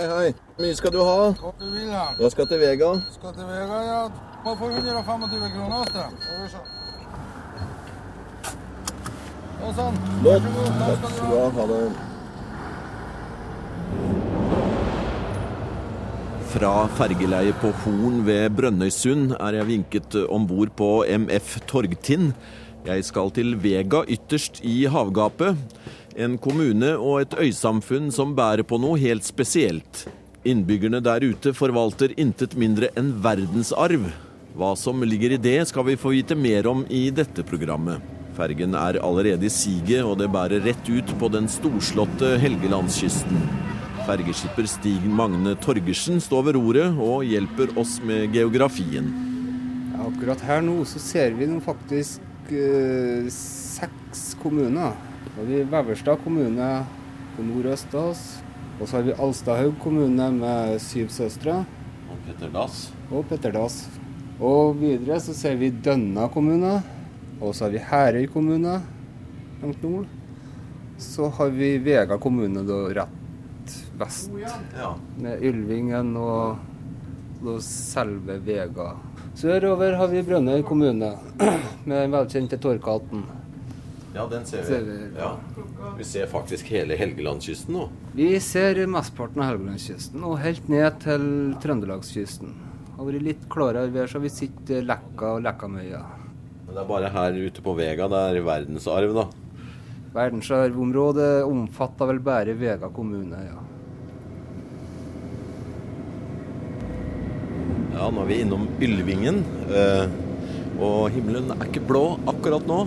Hei, hei. Hvor mye skal du ha? Hva du vil ha? Jeg skal til Vega. Skal til Vega, ja. Må få 125 kroner hos deg. Skal vi se. Ja, sånn. Vær så god. Takk Takk skal du ha. Ha det. Fra fergeleiet på Horn ved Brønnøysund er jeg vinket om bord på MF Torgtind. Jeg skal til Vega ytterst i havgapet. En kommune og et øysamfunn som bærer på noe helt spesielt. Innbyggerne der ute forvalter intet mindre enn verdensarv. Hva som ligger i det, skal vi få vite mer om i dette programmet. Fergen er allerede i siget, og det bærer rett ut på den storslåtte Helgelandskysten. Fergeskipper Stig Magne Torgersen står ved roret og hjelper oss med geografien. Akkurat her nå så ser vi faktisk eh, seks kommuner. Da har vi Veverstad kommune på nordøst av oss. Og så har vi Alstadhaug kommune med syv søstre Og Petter Dass. og Petterdass. Og videre så ser vi Dønna kommune. Og så har vi Herøy kommune langt nord. Så har vi Vega kommune da rett vest. Ja. med Ylvingen og, og selve Vega. Sørover har vi Brønnøy kommune, med den velkjente Torkaten. Ja, den ser Ser vi. vi. Ja. Vi ser faktisk hele Helgelandskysten nå. Vi ser mesteparten av Helgelandskysten, og helt ned til Trøndelagskysten. Har vært litt klarere vær, så vi sitter Lekka og Lekkamøya. Men det er bare her ute på Vega det er verdensarv, da. Verdensarvområdet omfatter vel bare Vega kommune, ja. Ja, nå er vi innom Ylvingen. eh, Og himmelen er ikke blå akkurat nå.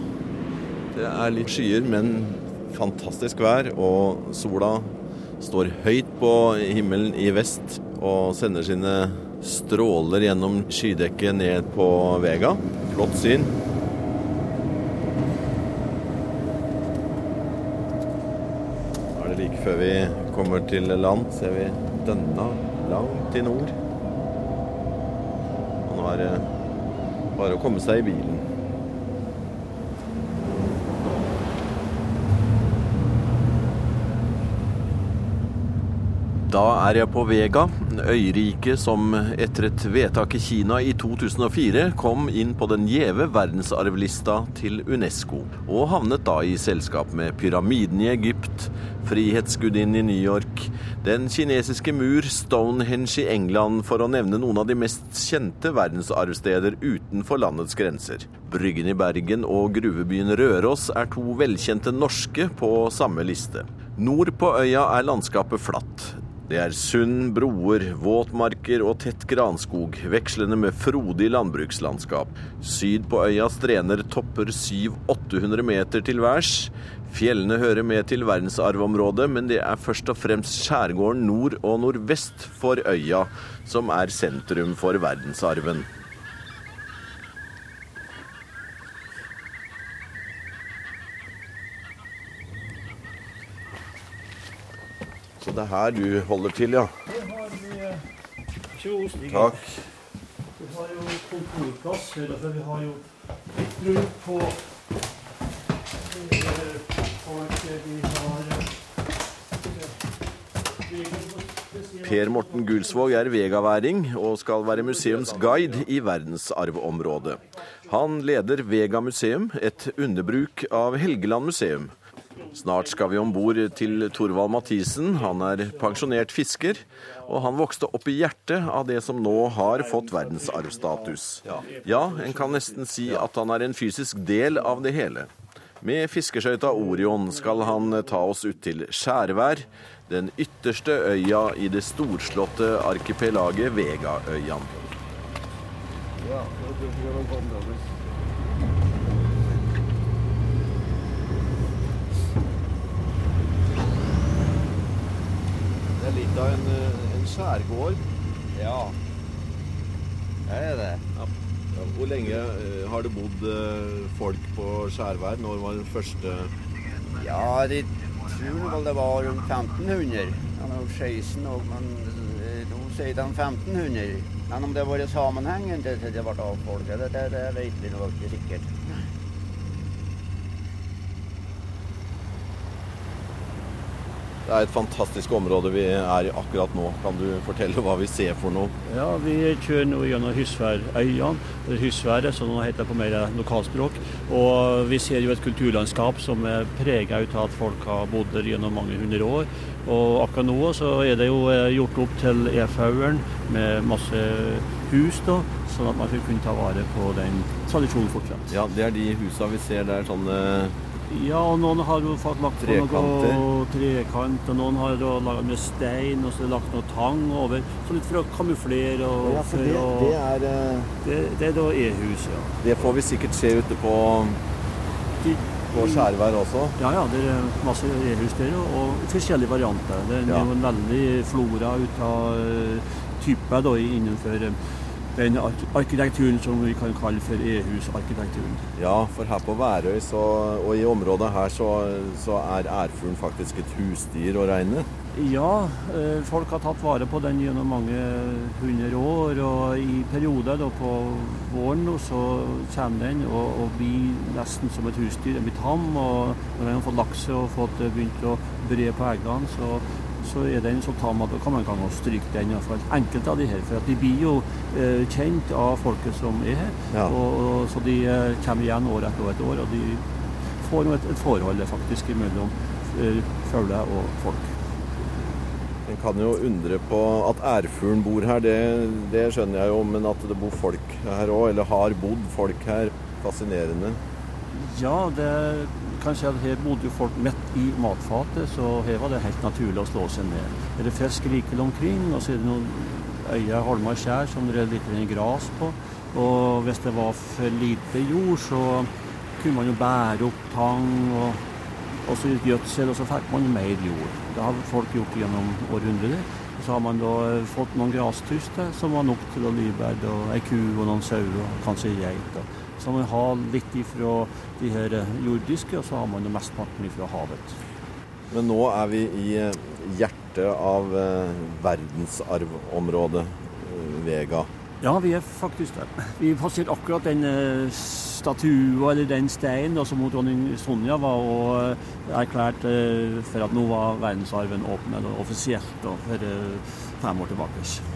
Det er litt skyer, men fantastisk vær. Og sola står høyt på himmelen i vest og sender sine stråler gjennom skydekket ned på Vega. Flott syn. Da er det like før vi kommer til land, ser vi denne langt i nord. Og nå er det bare å komme seg i bilen. Da er jeg på Vega, øyriket som etter et vedtak i Kina i 2004 kom inn på den gjeve verdensarvlista til UNESCO, og havnet da i selskap med pyramiden i Egypt, Frihetsgudinnen i New York, den kinesiske mur, Stonehenge i England, for å nevne noen av de mest kjente verdensarvsteder utenfor landets grenser. Bryggen i Bergen og gruvebyen Røros er to velkjente norske på samme liste. Nord på øya er landskapet flatt. Det er sund, broer, våtmarker og tett granskog, vekslende med frodig landbrukslandskap. Syd på øya strener topper 700-800 meter til værs. Fjellene hører med til verdensarvområdet, men det er først og fremst skjærgården nord og nordvest for øya som er sentrum for verdensarven. Så det er her du holder til, ja. Takk. Vi har jo kontorplass, for vi har jo litt rundt på eh. Vi har eh, Per Morten Gulsvåg er vegaværing og skal være museumsguide i verdensarvområdet. Han leder Vega museum, et underbruk av Helgeland museum. Snart skal vi om bord til Torvald Mathisen. Han er pensjonert fisker, og han vokste opp i hjertet av det som nå har fått verdensarvstatus. Ja, en kan nesten si at han er en fysisk del av det hele. Med fiskeskøyta Orion skal han ta oss ut til Skjærvær, den ytterste øya i det storslåtte arkipelaget Vegaøyan. Det er en, en skjærgård. Ja, det er det. Hvor lenge eh, har det bodd eh, folk på Skjærvær? Når var den første Ja, de tror vel det var rundt 1500. Han har 16 og men eh, nå sier de 1500. Men om det var vært sammenhengen til til det ble avfolket, det, det, det vet vi nok ikke sikkert. Det er et fantastisk område vi er i akkurat nå. Kan du fortelle hva vi ser for noe? Ja, Vi kjører nå gjennom Hysværøya, eller Hysværet som det heter på mer lokalspråk. Og Vi ser jo et kulturlandskap som er prega av at folk har bodd der gjennom mange hundre år. Og akkurat nå så er det jo eh, gjort opp til e-fauren med masse hus, da, sånn at man skal kunne ta vare på den tradisjonen fortsatt. Ja, Det er de husa vi ser der, sånne Ja, og noen har jo fått lagt på noe trekant, og noen har laget med stein, og så lagt noe tang over. Så litt for å kamuflere og Ja, for for det, å det er eh, det, det er da e-hus, ja. Det får vi sikkert se ute på, De, på Skjærvær også. ja, ja, det er masse e-hus der, og- og forskjellige varianter. Det er Ja. jo en veldig flora ut av eh, typer da, innenfor eh, den arkitekturen som vi kan kalle for e-husarkitekturen. Ja, for her på Værøy så, og i området her så, så er ærfuglen faktisk et husdyr å regne. Ja, eh, folk har tatt vare på den gjennom mange hundre år. Og i perioder da på våren så kommer den og, og blir nesten som et husdyr. Den blir tam. Og når den har fått lakse og fått eh, begynt å bre på eggene, så, så er den så da kan man kan stryke den. i. Enkelte av de her. For at de blir jo eh, kjent av folket som er her. Ja. Og, og, så de eh, kommer igjen år etter år etter år. Og de får et, et forhold faktisk mellom eh, fugler og folk. En kan jo undre på at ærfuglen bor her, det, det skjønner jeg jo. Men at det bor folk her òg, eller har bodd folk her, fascinerende. Ja, det kan her bodde jo folk midt i matfatet, så her var det helt naturlig å slå seg ned. Her er fisk rikelig omkring, og så er det noen øyer, holmer og skjær som det er litt gras på. Og hvis det var for lite jord, så kunne man jo bære opp tang og, og så gjødsel, og så fikk man mer jord. Det har folk gjort gjennom århundrer. Så har man da fått noen grastuster som var nok til å og ei ku og noen sauer kanskje ei geit. Så man har litt ifra de her jordiske, og så har man jo mesteparten ifra havet. Men nå er vi i eh, hjertet av eh, verdensarvområdet eh, Vega. Ja, vi er faktisk der. Vi passerte akkurat den statua, eller den steinen som hun dronning Sonja var og erklærte erklært for at nå var verdensarven åpen, eller offisielt, for fem år tilbake.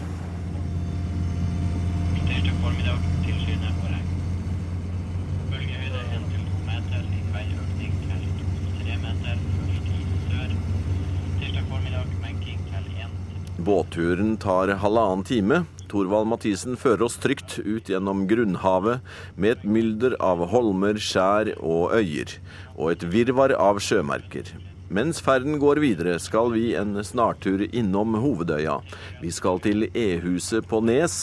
Båtturen tar halvannen time. Thorvald Mathisen fører oss trygt ut gjennom grunnhavet med et mylder av holmer, skjær og øyer, og et virvar av sjømerker. Mens ferden går videre, skal vi en snartur innom hovedøya. Vi skal til E-huset på Nes.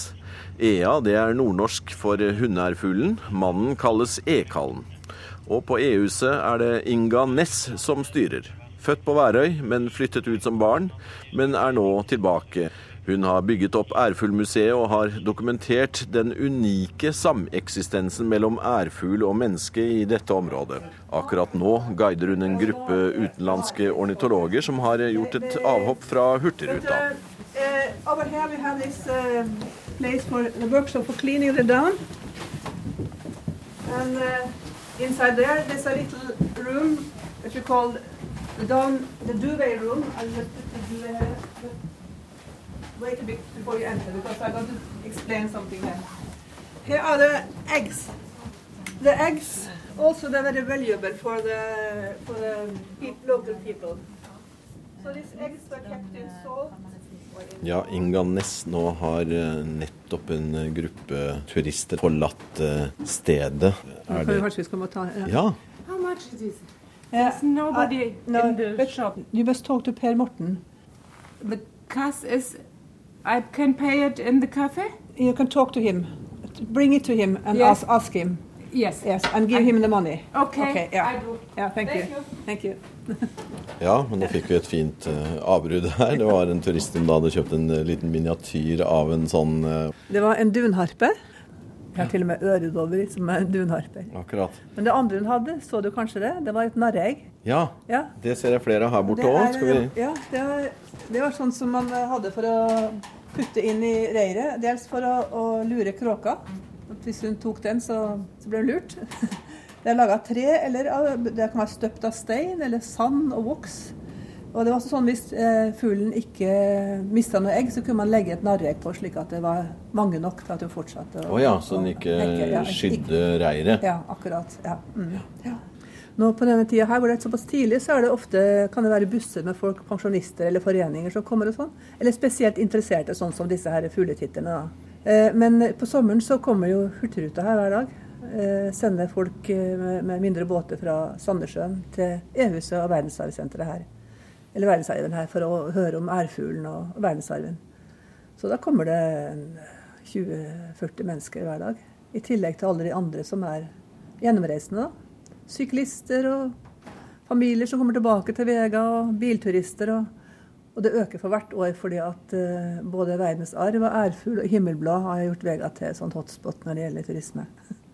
Ea det er nordnorsk for hunnærfuglen. Mannen kalles Ekallen. Og på E-huset er det Inga Ness som styrer. Født på Værøy, men flyttet ut som barn, men er nå tilbake. Hun har bygget opp Ærfuglmuseet og har dokumentert den unike sameksistensen mellom ærfugl og menneske i dette området. Akkurat nå guider hun en gruppe utenlandske ornitologer som har gjort et avhopp fra Hurtigruta. The down. And uh, inside there, there's a little room which we call the down, the duvet room. I'll just put the duvet here. But Wait a bit before you enter because I going to explain something here. Here are the eggs. The eggs also they're very valuable for the for the pe local people. So these eggs were kept in salt. Ja, Inga Ness, nå har eh, nettopp en eh, gruppe turister forlatt eh, stedet. Er det Kanskje vi skal må ta ja. Ja. How much is it? There's nobody I- no, in the but shop. You must talk to Per Morten. The cash is. I can pay it in the cafe. You can talk to him. Bring it to him and Yes. ask, ask him. Yes. Yes, and give I- him the money. Okay. Okay, yeah. I do. Yeah, thank, Thank you. you. Thank you. ja, men nå fikk vi et fint uh, avbrudd her. Det var en turist som da hadde kjøpt en uh, liten miniatyr av en sånn uh... Det var en dunharpe. Jeg har til og med øredobber som er dunharper. Akkurat. Men det andre hun hadde, så du kanskje det? Det var et narreegg. Ja, Ja. det ser jeg flere her borte òg. er- Ja, det var, det var sånn som man hadde for å putte inn i reiret. Dels for å, å lure kråka. Hvis hun tok den, så, så ble hun lurt. Det er laga av tre, eller det kan være støpt av stein eller sand og voks. Og det var også sånn Hvis eh, fuglen ikke mista noe egg, så kunne man legge et narreegg på, slik at det var mange nok til at hun fortsatte Å ja, så den ikke. Ja, skydde reiret? Ja, akkurat. Ja. Mm. ja. Nå På denne tida her hvor det er såpass tidlig, så er det ofte, kan det være busser med folk, pensjonister eller foreninger som kommer og sånn. Eller spesielt interesserte, sånn som disse her fugletitterne. Eh, men på sommeren så kommer jo Hurtigruta her hver dag. Eh, sender folk eh, med, med mindre båter fra Sandnessjøen til E-huset og verdensarvsenteret her eller verdensarven her for å høre om ærfuglen og verdensarven. Så da kommer det 20-40 mennesker hver dag. I tillegg til alle de andre som er gjennomreisende. da. Syklister og familier som kommer tilbake til Vega, og bilturister. Og, og det øker for hvert år fordi at uh, både verdensarv og ærfugl og himmelblad har gjort Vega til et sånt hotspot når det gjelder turisme.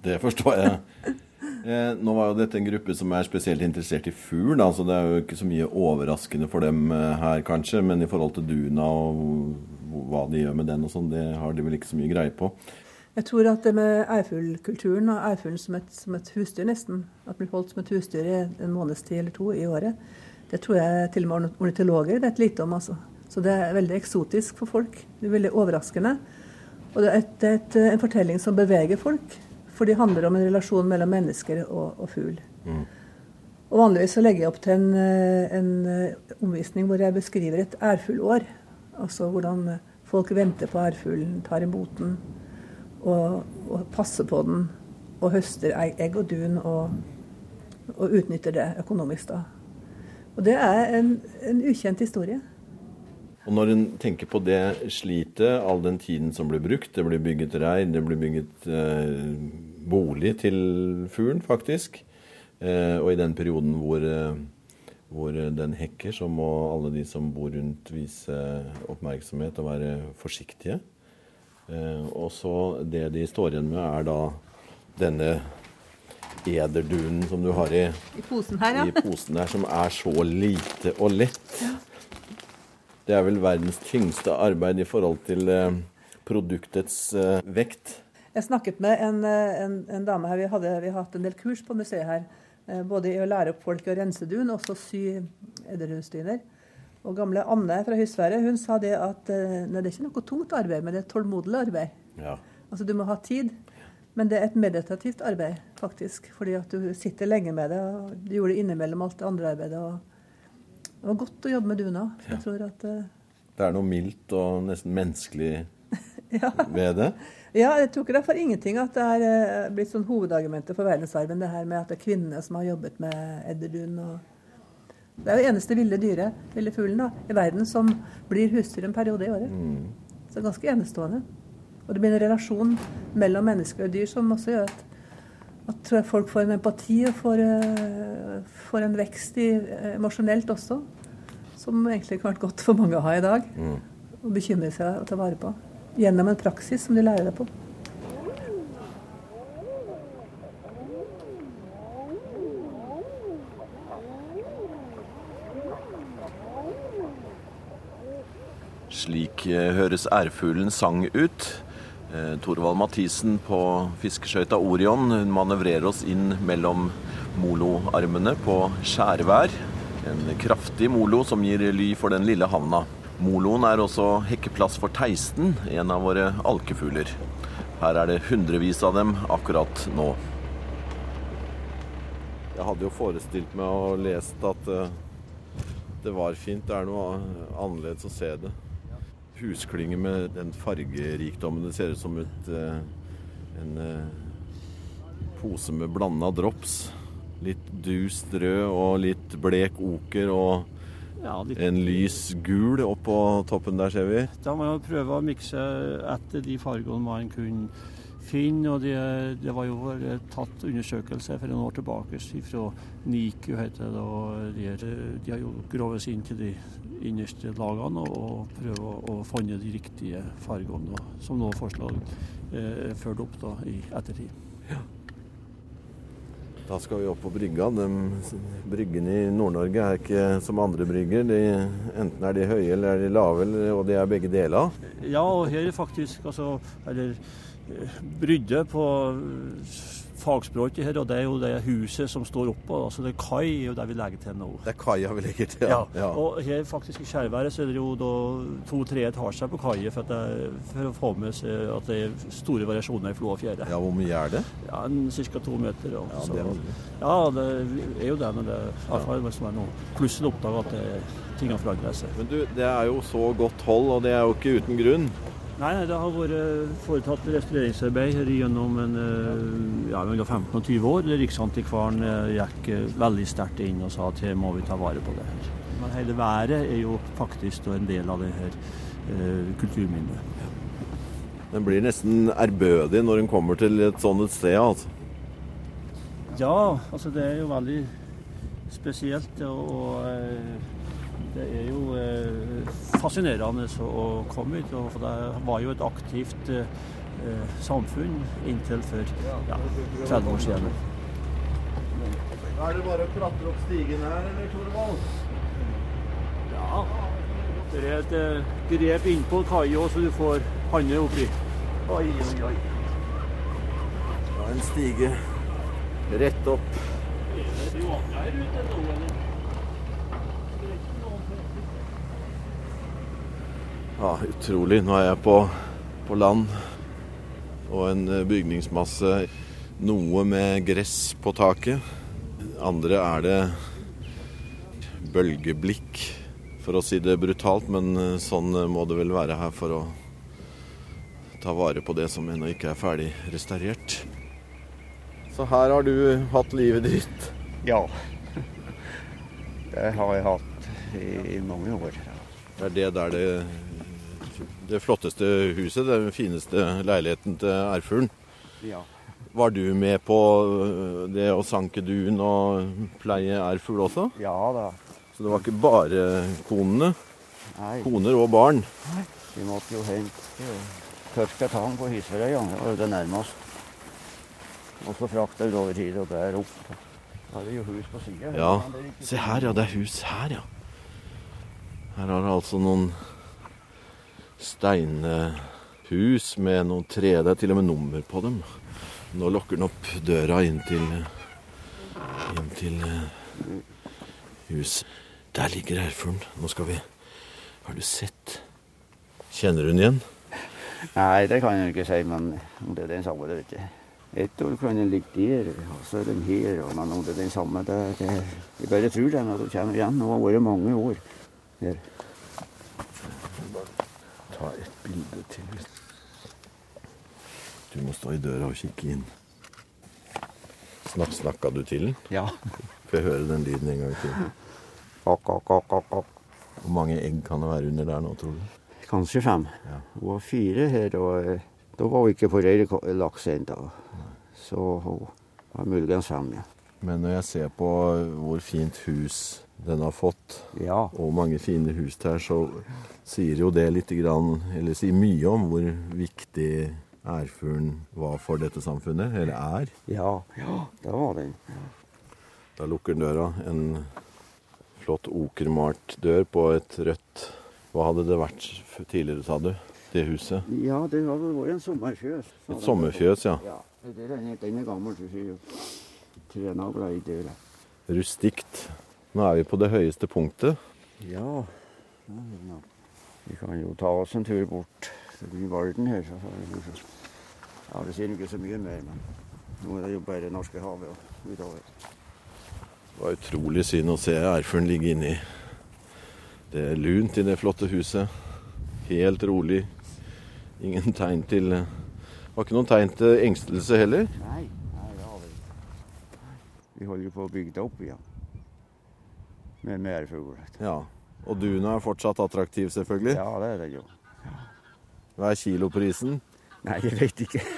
Det forstår jeg. Eh, nå var jo dette en gruppe som er spesielt interessert i fugl, så det er jo ikke så mye overraskende for dem eh, her, kanskje. Men i forhold til duna og hva de gjør med den og sånn, det har de vel ikke så mye greie på. Jeg tror at det med ærfuglkulturen og ærfuglen som, som, et husdyr, nesten, at blir holdt som et husdyr i en måneds tid eller to i året, det tror jeg til og med ornitologer vet lite om. altså. Så det er veldig eksotisk for folk. Det er veldig overraskende. Og det er, et, et, en fortelling som beveger folk. For de handler om en relasjon mellom mennesker og, og fugl. Mm. Og Vanligvis så legger jeg opp til en, eh, en eh, omvisning hvor jeg beskriver et ærfuglår. Altså hvordan folk venter på ærfuglen, tar imot den og, og, passer på den. Og høster egg og dun og, og utnytter det økonomisk. da. Og det er en, en ukjent historie. Og når en tenker på det slitet, all den tiden som blir brukt, det blir bygget reir, det blir bygget eh, bolig til fuglen, faktisk. Eh, og i den perioden hvor, eh, hvor, den hekker, så må alle de som bor rundt vise oppmerksomhet og være forsiktige. Eh, og så det de står igjen med, er da denne ederdunen som du har i, I posen her, ja. i posen her, som er så lite og lett. Ja. Det er vel verdens tyngste arbeid i forhold til produktets vekt. Jeg snakket med en, eh, en, en dame her. Vi, hadde, vi har hatt en del kurs på museet her. Eh, både i å lære opp folk å rense dun, og også sy edderhundsdyner. Og gamle Anne fra Husværet hun sa det at eh, nei, det er ikke noe tungt arbeid, men det er tålmodig arbeid. Ja. Altså Du må ha tid. Men det er et meditativt arbeid, faktisk. Fordi at du sitter lenge med det. og Du gjorde det innimellom alt det andre arbeidet. og Det var godt å jobbe med duna. Ja. Jeg tror at... Uh... Det er noe mildt og nesten menneskelig ja. ved det? Ja, jeg tror ikke det er for ingenting at det er eh, blitt sånn hovedargumentet for verdensarven, det her med at det er kvinnene som har jobbet med edderdun. Det er jo eneste ville dyret, ville fuglen, da, i verden som blir husdyr en periode i året. Mm. Så det er ganske enestående. Og det blir en relasjon mellom mennesker og dyr som også gjør at, at folk får en empati og får, uh, får en vekst i, uh, emosjonelt også. Som egentlig har vært godt for mange å ha i dag. Mm. Og bekymre seg og ta vare på gjennom en praksis som de lærer deg på. Slik eh, høres ærfuglen sang ut. Eh, Torvald Mathisen på fiskeskøyta Orion manøvrerer oss inn mellom moloarmene på skjærvær. En kraftig molo som gir ly for den lille havna. Moloen er også hekkeplass for teisten, en av våre alkefugler. Her er det hundrevis av dem akkurat nå. Jeg hadde jo forestilt meg og lest at uh, det var fint. Det er noe annerledes å se det. Husklynger med den fargerikdommen. Det ser ut som et, uh, en uh, pose med blanda drops. Litt dust rød og litt blek oker og ja, litt... En lys gul oppå toppen der, ser vi. Da må man prøve å mikse etter de fargene man kunne finne. og Det, det var jo tatt undersøkelse for noen år tilbake fra NIKU, heter det. og de, de har jo grovet inn til de innerste lagene og, prøvd å, å finne de riktige fargene, som nå forslag eh, ført opp da, i ettertid. Ja. Da skal vi opp på brygga. De, bryggene i Nord-Norge er ikke som andre brygger. De, enten er de høye eller er de lave, og det er begge deler. Ja, og her er faktisk altså Eller brydde på fagspråket her, og det er jo det huset som står oppå. altså det er Kai er jo det vi legger til nå. Det er kaia vi legger til. Ja. Og her faktisk i Skjærværet så er det jo da to-tre etasjer på kaia for, for å få med seg at det er store variasjoner i flå og fjære. Ja, hvor mye er det? Ja, ca. to meter. Og, Ja, så, det er ja, det er jo det når det i hvert fall hvis man plutselig oppdager at det, har forandret seg. Men du, det er jo så godt hold, og det er jo ikke uten grunn. Nei, nei, det har vært foretatt restaureringsarbeid her gjennom en, eh, ja, mellom 15 og 20 år. Riksantikvaren eh, gikk eh, veldig sterkt inn og sa at her må vi ta vare på det her. Men hele været er jo faktisk en del av det her eh, kulturminnet. Den blir nesten ærbødig når en kommer til et sånt et sted. altså. Ja, altså det er jo veldig spesielt. Og, og eh, det er jo eh, fascinerende å komme hit. og For det var jo et aktivt eh, eh, samfunn inntil for ja, 30 år siden. Er det bare å klatre opp stigen her, eller Torvald? Ja. Det er et eh, grep innpå kaia så du får handa oppi. Oi, oi, oi. Ja, en stige rett opp. Ja, utrolig. Nå er jeg på, på land og en eh, bygningsmasse. Noe med gress på taket. Andre er det bølgeblikk, for å si det brutalt. Men eh, sånn må det vel være her for å ta vare på det som ennå ikke er ferdig restaurert. Så her har du hatt livet ditt. Ja. Det har jeg hatt i mange år. Det er det der det, det flotteste huset, den fineste leiligheten til ærfuglen. Ja. Var du med på øh, det å sanke dun og pleie ærfugl også? Ja da. Så det var ikke bare konene? Nei, Koner og barn? Nei. vi måtte jo hente tørka tang på Hisverøya. Det var jo det nærmest. Og så frakta vi over hit og der opp. Da er jo hus på sida. Ja. Se her, ja. Det er hus her, ja. Her har det altså noen steinhus med noen tre. Det er til og med nummer på dem. Nå lokker den opp døra inn til, inn til eh, hus. Der ligger ærfuglen. Nå skal vi Har du sett? Kjenner du den igjen? Nei, det kan jeg ikke si, men om det er den samme, det vet jeg. Et år kan den ligge der, og så er den her, og men om det er den samme, det, det Jeg bare tror den at den kjenner igjen. Nå har vært mange år her. Ta et bilde til. Du må stå i døra og kikke inn. Snak, snakka du til den? Ja. Får jeg høre den lyden en gang til? Hvor mange egg kan det være under der nå, tror du? Kanskje fem. Ja. Hun var fire her, og eh, da var hun ikke på røyrelaks ennå. Så hun var muligens fem, ja. Men når jeg ser på hvor fint hus den har fått, Ja. og mange fine hus det er, så sier jo det litt grann, eller sier mye om hvor viktig ærfuglen var for dette samfunnet, eller er. Ja, ja, det var den. Da lukker den døra. En flott okermalt dør på et rødt Hva hadde det vært tidligere, sa du? Det huset? Ja, det hadde vært en sommerfjøs. Et sommerfjøs, ja. Ja, det den, er gammel, du ser jo. Tre nagler i døra. Rustikt. Nå er vi på det høyeste punktet. Ja. ja, ja. Vi kan jo ta oss en tur bort til Varden her. Så ja, det sier ikke så mye mer, men nå er det jo bare Norskehavet og utover. Det var utrolig synd å se ærfuglen ligge inni det er lunt i det flotte huset. Helt rolig. Ingen tegn til Det var ikke noen tegn til engstelse heller. Nei, nei, det har vi ikke. Vi holder jo på å bygge det opp igjen. Med mer fugl. Ja. Og duna er fortsatt attraktiv, selvfølgelig. Ja, det er det jo. Hva er kiloprisen? Nei, jeg vet ikke.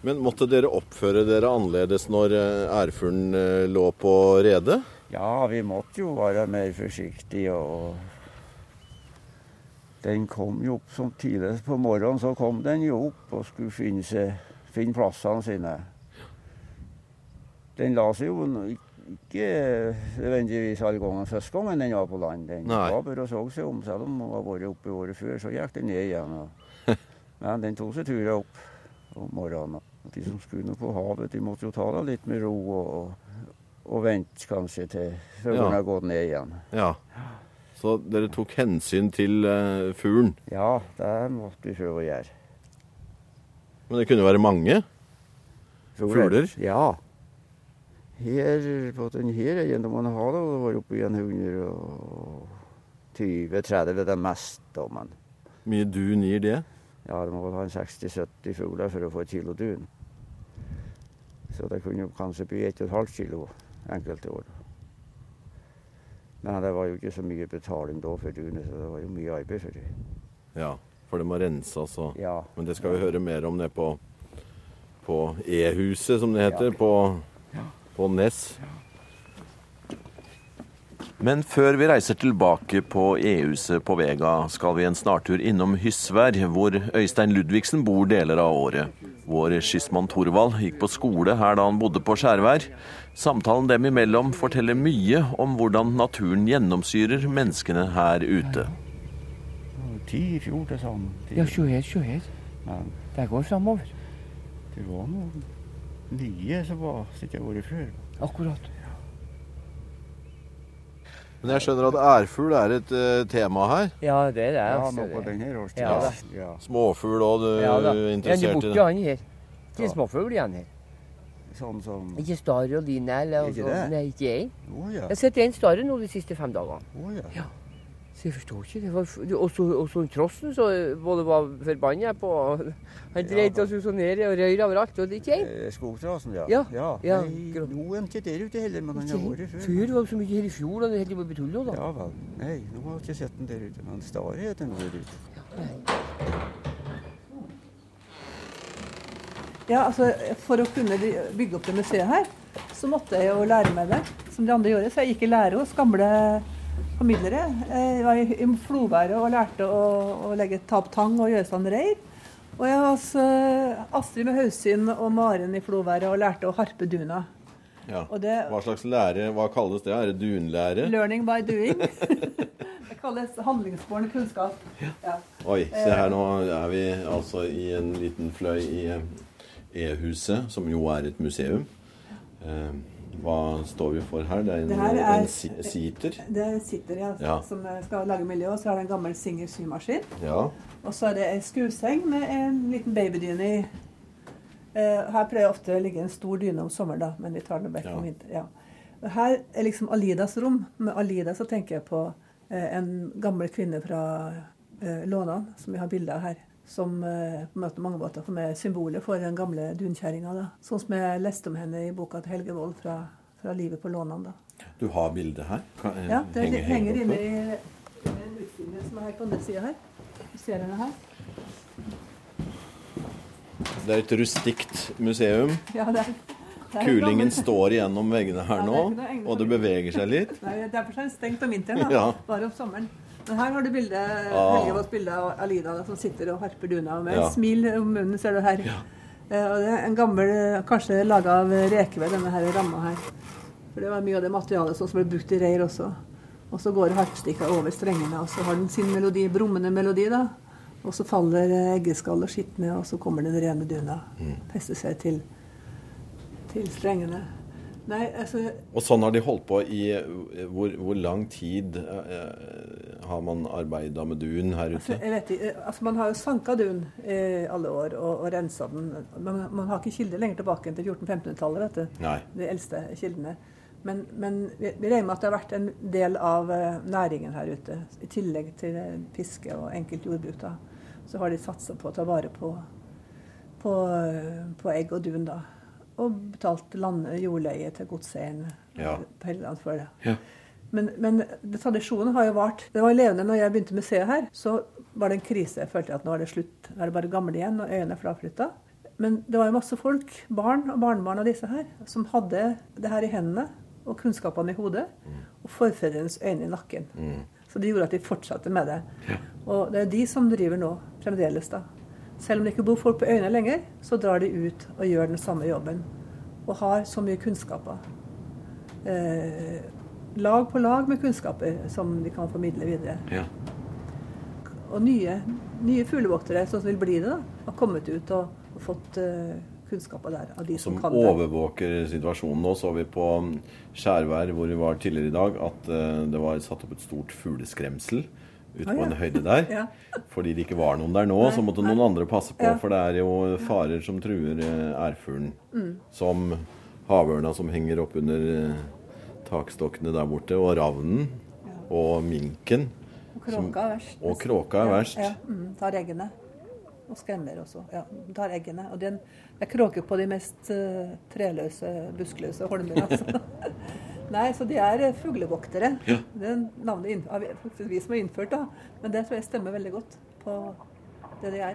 Men måtte dere oppføre dere annerledes når eh, ærfuglen eh, lå på redet? Ja, vi måtte jo være mer forsiktige og Den kom jo opp som tidligst på morgenen, så kom den jo opp og skulle finne, seg, finne plassene sine. Den la seg jo ikke nødvendigvis alle gangen første gangen den var på land. Den Nei. var bare og så seg om, selv om den var vært oppe året før, så gikk den ned igjen. Og Men den tok seg turer opp om morgenen. Og De som skulle nå på havet, de måtte jo ta det litt med ro og, og vente kanskje til før Ja. har gått ned igjen. Ja. Så dere tok hensyn til uh, fuglen. Ja, det måtte vi prøve å gjøre. Men det kunne være mange? Fugler? Ja. Her på denne eiendommen har det var oppe i 120-30, det er mest. men Mye dun gir det? Ja, det må vel ha en 60-70 fugler for å få et kilo dun. Så det kunne kanskje bli 1,5 kilo enkelte år. Men det var jo ikke så mye betaling da for dunet, så det var jo mye arbeid for det. Ja, for det må renses og Ja. Men det skal vi høre mer om nede på, på E-huset, som det heter, på, på Ness. Men før vi reiser tilbake på E-huset på Vega, skal vi en snartur innom Hysvær, hvor Øystein Ludvigsen bor deler av året. Vår skyssmann Thorvald gikk på skole her da han bodde på Skjærvær. Samtalen dem imellom forteller mye om hvordan naturen gjennomsyrer menneskene her ute. Ti i fjor til sammen. Ti. Ja, se her, se her. Men Det går framover. det var noen nye som var som ikke har vært før. Akkurat. Men jeg skjønner at ærfugl er et uh, tema her. Ja, det er det. Ja, nå på denne årstida. Ja. Ja. Småfugl òg, du Ja da. er Ja, interessert det er i borte det. han her. Det er Ja. småfugl igjen her. Sånn som Ikke Stare og line eller Ikke altså, det? Nei, ikke jeg. Oh, ja. Jeg har sett en starre nå de siste fem dagene. Å ja. Ja. Så jeg forstår ikke. Det var, f- det- og så og så trossen så både var forbanna på Han dreit oss jo så ned og røyr overalt. Og det ikke jeg. Eh, Skogtrasen, ja. Ja, ja. ja, Nei, nå er han ikke der ute heller, men han har vært før. Før var det så mye her i fjor, og det holdt på å bli tull da. Ja vel. Nei, nå har jeg ikke sett den der ute. Men Stare heter han der ute. Ja, altså For å kunne bygge opp det museet her, så måtte jeg jo lære meg det, som de andre gjorde. Så jeg gikk i lære hos gamle formidlere. Jeg var i Floværet og lærte å, å legge ta opp tang og gjøre sånn reir. Og jeg var hos eh, Astrid med Hausyn og Maren i Floværet og lærte å harpe duna. Ja. Og det Hva slags lære, hva kalles det? Er det dunlære? Learning by doing. det kalles handlingsbåren kunnskap. Ja. Oi, se her nå er vi altså i en liten fløy i eh, E-huset, som jo er et museum. Eh, Hva står vi for her? Det er en, Det er- en si- siter. Det sitter ja, Ja. som skal lage miljø, og så er det en gammel Singer symaskin. Ja. Og så er det ei skueseng med en liten babydyne i. Eh, her pleier jeg ofte å ligge en stor dyne om sommeren, da, men vi tar den vekk om vinteren. Ja. Her er liksom Alidas rom. Med Alida så tenker jeg på eh, en gammel kvinne fra eh, Lånan, som vi har bilde av her. Som eh, på en måte mange måter for meg symbolet for den gamle dunkjerringa. Sånn som jeg leste om henne i boka til Helge Wold fra, fra livet på Lånan. da. Du har bildet her? Kan, eh, Ja, det henger, henger inne i en utstilling som er her på andre sida her. Du ser henne her? Det er et rustikt museum. Ja, det er, det er Kulingen står igjennom veggene her nå, og det beveger seg litt. Nei, Derfor er det stengt om vinteren, da. Bare om sommeren. Men her har du bildet, Ah. Helgevolds bilde av Alida som sitter og harper duna med Ja. smil om munnen, ser du her. Eh, og det er en gammel, eh, kanskje laga av rekeved, denne her ramma her. For det var mye av det materialet som ble brukt i reir også. Og så går harpstikka over strengene, og så har den sin melodi, brummende melodi, da. Og så faller eh, eggeskall og skitt ned, og så kommer den rene duna. Mm. Fester seg til, til strengene. Nei, altså Og sånn har de holdt på i eh, Hvor, hvor lang tid eh, har man arbeida med dun her Altså, ute? jeg vet eh, altså Man har jo sanka dun i alle år og, og rensa den. Men man har ikke kilder lenger tilbake enn til 1400-1500-tallet. vet du. Nei. De eldste kildene. Men, men vi, vi regner med at det har vært en del av eh, næringen her ute. I tillegg til eh, fiske og enkelt jordbruk. da, Så har de satsa på å ta vare på, på, eh, på egg og dun. da. Og betalt land, jordleie til godseieren Ja. på Helgeland før det. Ja. Men, men tradisjonen har jo vart. Det var levende når jeg begynte museet her. Så var det en krise. Jeg følte at nå er det slutt. Nå er det bare gamle igjen, og øyene er fraflytta. Men det var jo masse folk, barn og barnebarn av disse her, som hadde det her i hendene og kunnskapene i hodet. Og forfedrenes øyne i nakken. Mm. Så det gjorde at de fortsatte med det. Og det er de som driver nå, fremdeles. da. Selv om det ikke bor folk på øyene lenger, så drar de ut og gjør den samme jobben. Og har så mye kunnskaper. Eh, lag på lag med kunnskaper som de kan formidle videre. Ja. Og nye nye fuglevoktere som vil bli det, da, har kommet ut og, og fått uh, kunnskaper der av de som, Som kan det. overvåker situasjonen. Nå så vi på Skjærvær hvor vi var tidligere i dag, at uh, det var satt opp et stort fugleskremsel ute Ah, på ja. en høyde der. Ja. Fordi det ikke var noen der nå, Nei, så måtte nei. noen andre passe på. Ja. For det er jo farer som truer eh, ærfuglen. Mm. Som havørna som henger opp under eh, takstokkene der borte, og ravnen. Og minken. Og kråka er verst. Og kråka er verst. Ja, ja, mm, tar eggene. Og skremmer også. Ja, tar eggene. Og den, er kråker på de mest uh, treløse, buskløse holmer. Altså. Nei, så de er eh, fuglevoktere. Ja. Det er navnet har faktisk vi som har innført, da. Men det tror jeg stemmer veldig godt på det de er.